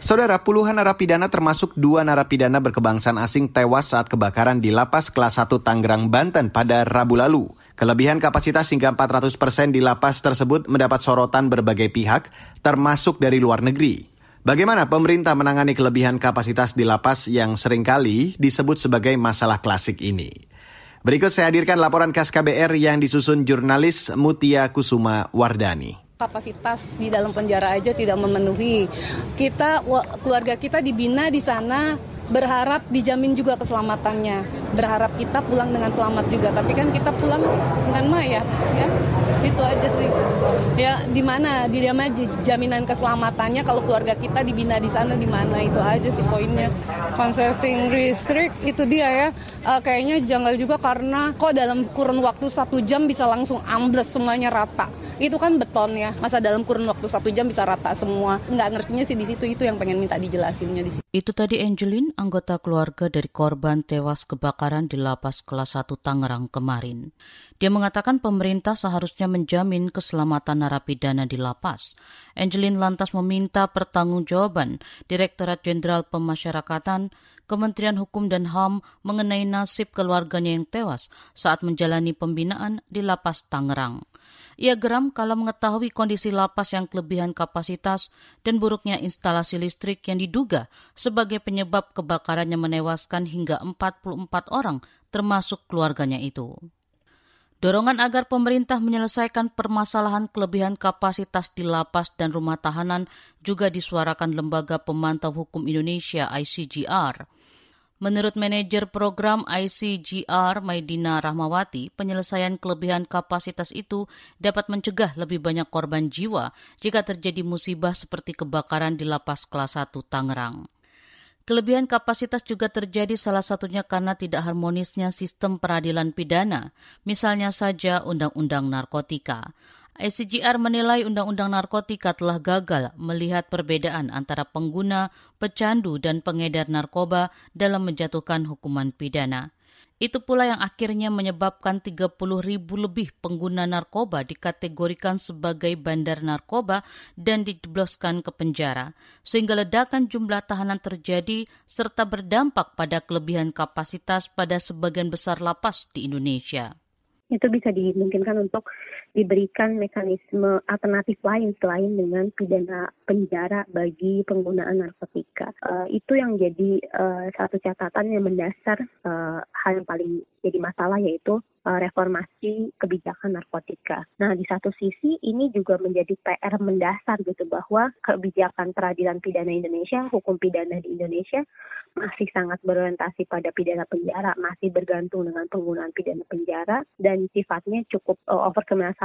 Saudara, puluhan narapidana termasuk dua narapidana berkebangsaan asing tewas saat kebakaran di lapas kelas 1 Tangerang, Banten pada Rabu lalu. Kelebihan kapasitas hingga 400 persen di lapas tersebut mendapat sorotan berbagai pihak, termasuk dari luar negeri. Bagaimana pemerintah menangani kelebihan kapasitas di lapas yang sering kali disebut sebagai masalah klasik ini? Berikut saya hadirkan laporan khas KBR yang disusun jurnalis Mutia Kusuma Wardani kapasitas di dalam penjara aja tidak memenuhi. Kita keluarga kita dibina di sana berharap dijamin juga keselamatannya. Berharap kita pulang dengan selamat juga. Tapi kan kita pulang dengan maya, ya. Itu aja sih. Ya, di mana di mana jaminan keselamatannya kalau keluarga kita dibina di sana di mana itu aja sih poinnya. Consulting restrict itu dia ya. Uh, kayaknya janggal juga karena kok dalam kurun waktu satu jam bisa langsung ambles semuanya rata. Itu kan beton ya. Masa dalam kurun waktu satu jam bisa rata semua. Nggak ngertinya sih di situ itu yang pengen minta dijelasinnya di situ. Itu tadi Angelin anggota keluarga dari korban tewas kebakaran di lapas kelas 1 Tangerang kemarin. Dia mengatakan pemerintah seharusnya menjamin keselamatan narapidana di lapas. Angelin lantas meminta pertanggungjawaban Direktorat Jenderal Pemasyarakatan, Kementerian Hukum dan HAM mengenai nasib keluarganya yang tewas saat menjalani pembinaan di lapas Tangerang. Ia geram kalau mengetahui kondisi lapas yang kelebihan kapasitas dan buruknya instalasi listrik yang diduga sebagai penyebab kebakaran yang menewaskan hingga 44 orang termasuk keluarganya itu. Dorongan agar pemerintah menyelesaikan permasalahan kelebihan kapasitas di lapas dan rumah tahanan juga disuarakan Lembaga Pemantau Hukum Indonesia ICGR. Menurut manajer program ICGR Maidina Rahmawati, penyelesaian kelebihan kapasitas itu dapat mencegah lebih banyak korban jiwa jika terjadi musibah seperti kebakaran di lapas kelas 1 Tangerang. Kelebihan kapasitas juga terjadi salah satunya karena tidak harmonisnya sistem peradilan pidana, misalnya saja Undang-Undang Narkotika. ICGR menilai undang-undang narkotika telah gagal melihat perbedaan antara pengguna, pecandu, dan pengedar narkoba dalam menjatuhkan hukuman pidana. Itu pula yang akhirnya menyebabkan 30 ribu lebih pengguna narkoba dikategorikan sebagai bandar narkoba dan dijebloskan ke penjara, sehingga ledakan jumlah tahanan terjadi serta berdampak pada kelebihan kapasitas pada sebagian besar lapas di Indonesia. Itu bisa dimungkinkan untuk diberikan mekanisme alternatif lain selain dengan pidana penjara bagi penggunaan narkotika. Uh, itu yang jadi uh, satu catatan yang mendasar uh, hal yang paling jadi masalah yaitu reformasi kebijakan narkotika. Nah, di satu sisi ini juga menjadi PR mendasar gitu bahwa kebijakan peradilan pidana Indonesia, hukum pidana di Indonesia masih sangat berorientasi pada pidana penjara, masih bergantung dengan penggunaan pidana penjara dan sifatnya cukup uh,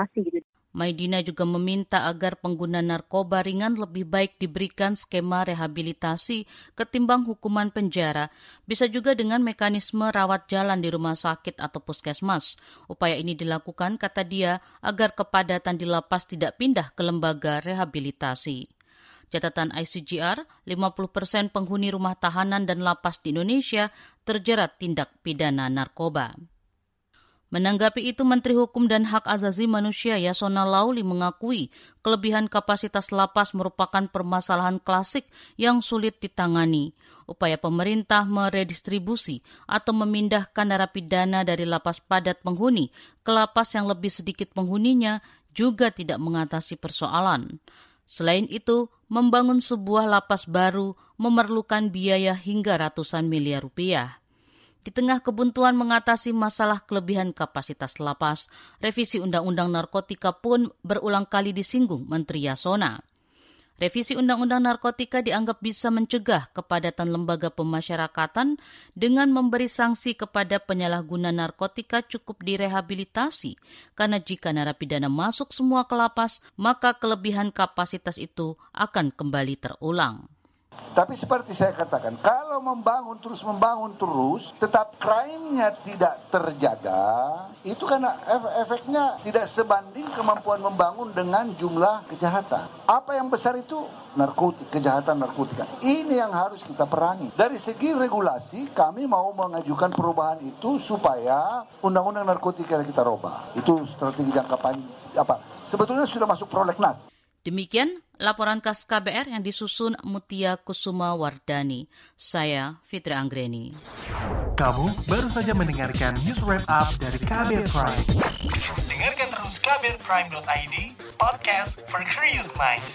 overkriminalisasi gitu. Maidina juga meminta agar pengguna narkoba ringan lebih baik diberikan skema rehabilitasi ketimbang hukuman penjara, bisa juga dengan mekanisme rawat jalan di rumah sakit atau puskesmas. Upaya ini dilakukan, kata dia, agar kepadatan di lapas tidak pindah ke lembaga rehabilitasi. Catatan ICGR, 50 persen penghuni rumah tahanan dan lapas di Indonesia terjerat tindak pidana narkoba. Menanggapi itu, Menteri Hukum dan Hak Azazi Manusia Yasona Lauli mengakui kelebihan kapasitas lapas merupakan permasalahan klasik yang sulit ditangani. Upaya pemerintah meredistribusi atau memindahkan narapidana dari lapas padat penghuni ke lapas yang lebih sedikit penghuninya juga tidak mengatasi persoalan. Selain itu, membangun sebuah lapas baru memerlukan biaya hingga ratusan miliar rupiah. Di tengah kebuntuan mengatasi masalah kelebihan kapasitas lapas, revisi Undang-Undang Narkotika pun berulang kali disinggung Menteri Yasona. Revisi Undang-Undang Narkotika dianggap bisa mencegah kepadatan lembaga pemasyarakatan dengan memberi sanksi kepada penyalahguna narkotika cukup direhabilitasi, karena jika narapidana masuk semua ke lapas, maka kelebihan kapasitas itu akan kembali terulang. Tapi seperti saya katakan, kalau membangun terus membangun terus, tetap crime-nya tidak terjaga, itu karena efeknya tidak sebanding kemampuan membangun dengan jumlah kejahatan. Apa yang besar itu? Narkotik, kejahatan narkotika. Ini yang harus kita perangi. Dari segi regulasi, kami mau mengajukan perubahan itu supaya undang-undang narkotika kita robah. Itu strategi jangka panjang. Sebetulnya sudah masuk prolegnas. Demikian laporan khas KBR yang disusun Mutia Kusuma Wardani. Saya Fitri Anggreni. Kamu baru saja mendengarkan news wrap up dari KBR Prime. Dengarkan terus kbrprime.id, podcast for curious mind.